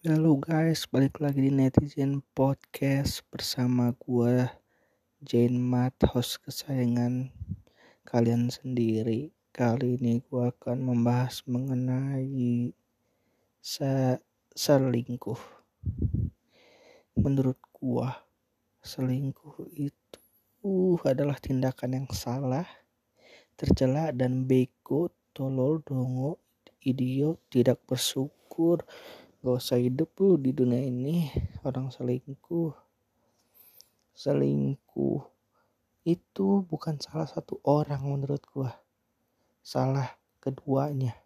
Halo guys, balik lagi di Netizen Podcast bersama gue Jane Mat, host kesayangan kalian sendiri. Kali ini gue akan membahas mengenai se selingkuh. Menurut gue, selingkuh itu adalah tindakan yang salah, tercela dan bego, tolol, dongo, idiot, tidak bersyukur, gak usah hidup lu di dunia ini. Orang selingkuh selingkuh itu bukan salah satu orang menurut gua. Salah keduanya.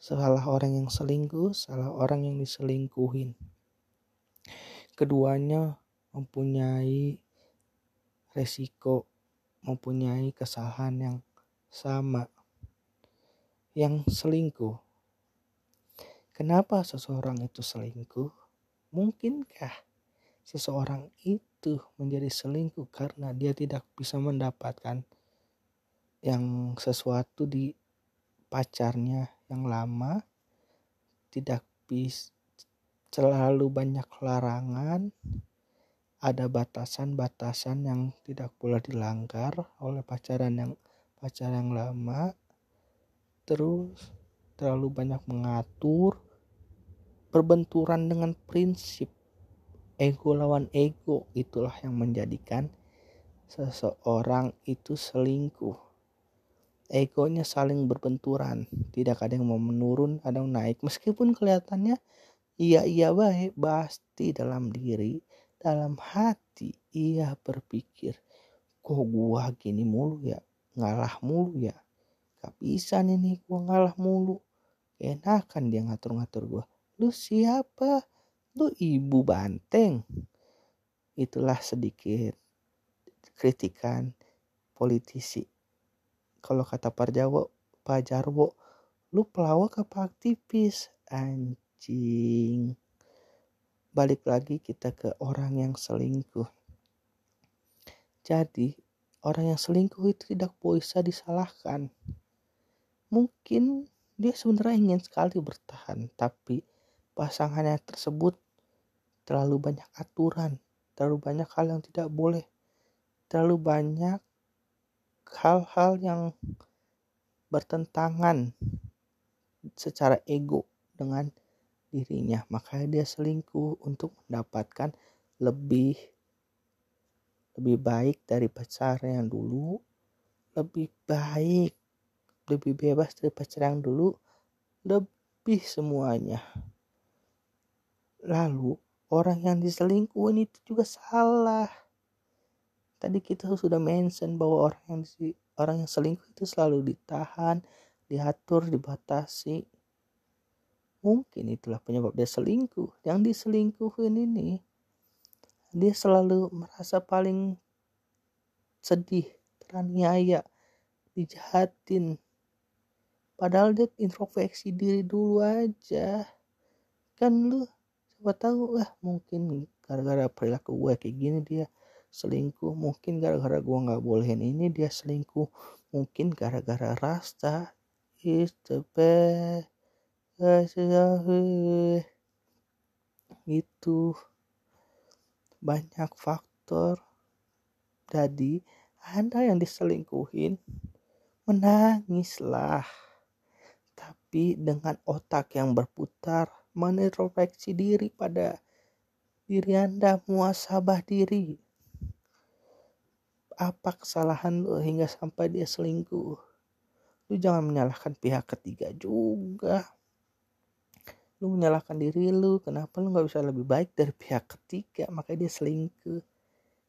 Salah orang yang selingkuh salah orang yang diselingkuhin. Keduanya mempunyai resiko mempunyai kesalahan yang sama. Yang selingkuh Kenapa seseorang itu selingkuh? Mungkinkah seseorang itu menjadi selingkuh karena dia tidak bisa mendapatkan yang sesuatu di pacarnya yang lama, tidak bisa selalu banyak larangan, ada batasan-batasan yang tidak boleh dilanggar oleh pacaran yang pacar yang lama, terus terlalu banyak mengatur, berbenturan dengan prinsip ego lawan ego. Itulah yang menjadikan seseorang itu selingkuh. Egonya saling berbenturan. Tidak ada yang mau menurun ada yang naik. Meskipun kelihatannya iya iya baik pasti dalam diri dalam hati ia berpikir kok gua gini mulu ya? Ngalah mulu ya? Gak bisa nih gua ngalah mulu. Enakan dia ngatur-ngatur gua Lu siapa? Lu ibu banteng. Itulah sedikit kritikan politisi. Kalau kata Pak Jarwo, Pak Jarwo, lu pelawak apa aktivis? Anjing. Balik lagi kita ke orang yang selingkuh. Jadi, orang yang selingkuh itu tidak bisa disalahkan. Mungkin dia sebenarnya ingin sekali bertahan, tapi pasangannya tersebut terlalu banyak aturan, terlalu banyak hal yang tidak boleh, terlalu banyak hal-hal yang bertentangan secara ego dengan dirinya. Makanya dia selingkuh untuk mendapatkan lebih lebih baik dari pacar yang dulu, lebih baik, lebih bebas dari pacar yang dulu, lebih semuanya. Lalu orang yang diselingkuhin itu juga salah. Tadi kita sudah mention bahwa orang yang orang yang selingkuh itu selalu ditahan, diatur, dibatasi. Mungkin itulah penyebab dia selingkuh. Yang diselingkuhin ini dia selalu merasa paling sedih, teraniaya, dijahatin. Padahal dia introspeksi diri dulu aja. Kan lu siapa tahu lah mungkin gara-gara perilaku gue kayak gini dia selingkuh mungkin gara-gara gue nggak bolehin ini dia selingkuh mungkin gara-gara rasta. Is the itu banyak faktor. Jadi anda yang diselingkuhin menangislah. Tapi dengan otak yang berputar menintrospeksi diri pada diri Anda, muasabah diri. Apa kesalahan lu hingga sampai dia selingkuh? Lu jangan menyalahkan pihak ketiga juga. Lu menyalahkan diri lu, kenapa lu gak bisa lebih baik dari pihak ketiga, makanya dia selingkuh.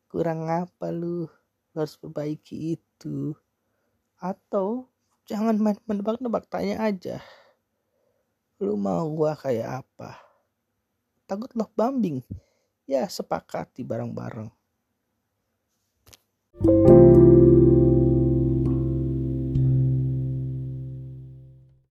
Kurang apa lu? Lu harus perbaiki itu. Atau jangan main menebak-nebak, tanya aja lu mau gua kayak apa? Takut lo bambing ya sepakati bareng-bareng